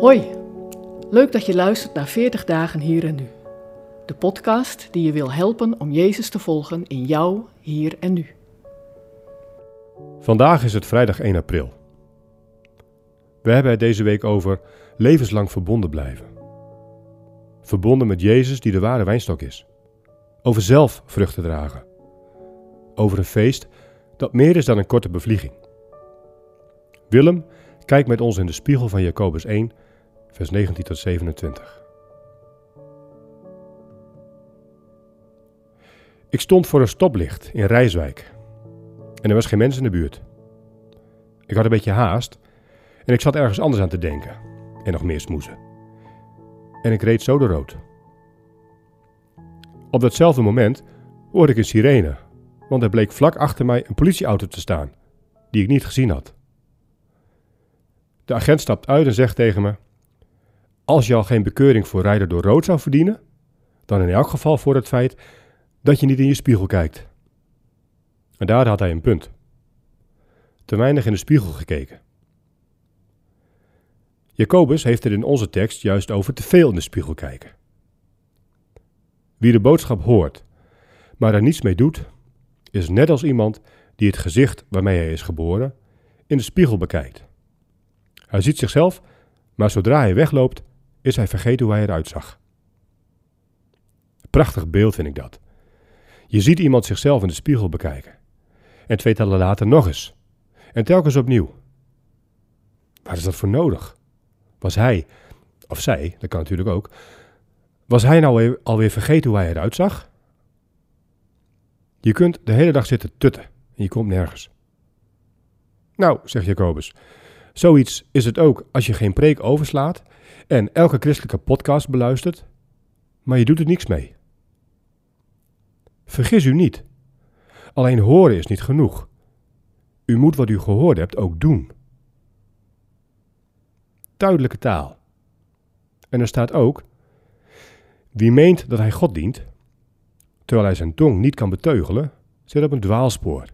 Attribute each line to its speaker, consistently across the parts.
Speaker 1: Hoi, leuk dat je luistert naar 40 dagen hier en nu. De podcast die je wil helpen om Jezus te volgen in jou, hier en nu.
Speaker 2: Vandaag is het vrijdag 1 april. We hebben het deze week over levenslang verbonden blijven. Verbonden met Jezus die de ware wijnstok is. Over zelf vruchten dragen. Over een feest dat meer is dan een korte bevlieging. Willem kijkt met ons in de spiegel van Jacobus 1, vers 19 tot 27. Ik stond voor een stoplicht in Rijswijk en er was geen mens in de buurt. Ik had een beetje haast en ik zat ergens anders aan te denken en nog meer smoezen. En ik reed zo de rood. Op datzelfde moment hoorde ik een sirene, want er bleek vlak achter mij een politieauto te staan, die ik niet gezien had. De agent stapt uit en zegt tegen me: Als je al geen bekeuring voor rijden door rood zou verdienen, dan in elk geval voor het feit dat je niet in je spiegel kijkt. En daar had hij een punt. Te weinig in de spiegel gekeken. Jacobus heeft het in onze tekst juist over te veel in de spiegel kijken. Wie de boodschap hoort, maar er niets mee doet, is net als iemand die het gezicht waarmee hij is geboren in de spiegel bekijkt. Hij ziet zichzelf, maar zodra hij wegloopt, is hij vergeten hoe hij eruit zag. Prachtig beeld vind ik dat. Je ziet iemand zichzelf in de spiegel bekijken. En twee tellen later nog eens. En telkens opnieuw. Waar is dat voor nodig? Was hij, of zij, dat kan natuurlijk ook, was hij nou alweer vergeten hoe hij eruit zag? Je kunt de hele dag zitten tutten en je komt nergens. Nou, zegt Jacobus, zoiets is het ook als je geen preek overslaat en elke christelijke podcast beluistert, maar je doet er niks mee. Vergis u niet. Alleen horen is niet genoeg. U moet wat u gehoord hebt ook doen. Duidelijke taal. En er staat ook: Wie meent dat hij God dient, terwijl hij zijn tong niet kan beteugelen, zit op een dwaalspoor.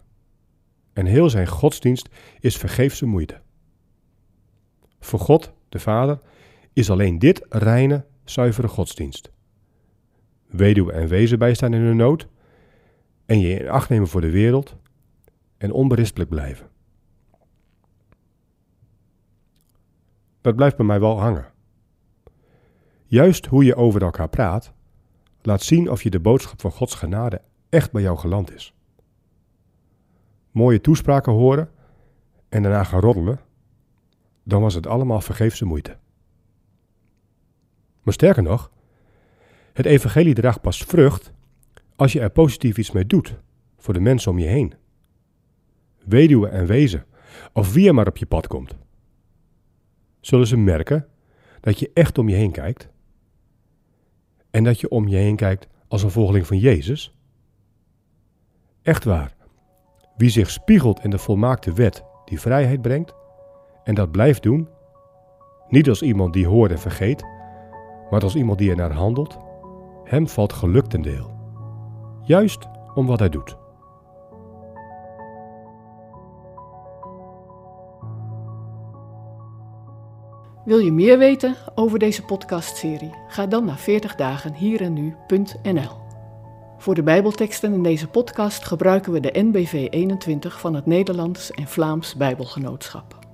Speaker 2: En heel zijn godsdienst is vergeefse moeite. Voor God, de Vader, is alleen dit reine, zuivere godsdienst. Weduwe en wezen bijstaan in hun nood, en je in acht nemen voor de wereld en onberispelijk blijven. Dat blijft bij mij wel hangen. Juist hoe je over elkaar praat, laat zien of je de boodschap van Gods genade echt bij jou geland is. Mooie toespraken horen en daarna gaan roddelen, dan was het allemaal vergeefse moeite. Maar sterker nog, het evangelie draagt pas vrucht als je er positief iets mee doet voor de mensen om je heen. Weduwe en wezen, of wie er maar op je pad komt. Zullen ze merken dat je echt om je heen kijkt? En dat je om je heen kijkt als een volgeling van Jezus? Echt waar, wie zich spiegelt in de volmaakte wet die vrijheid brengt, en dat blijft doen, niet als iemand die hoort en vergeet, maar als iemand die er naar handelt, hem valt geluk ten deel juist om wat hij doet.
Speaker 1: Wil je meer weten over deze podcastserie? Ga dan naar 40dagenhierennu.nl. Voor de Bijbelteksten in deze podcast gebruiken we de NBV 21 van het Nederlands en Vlaams Bijbelgenootschap.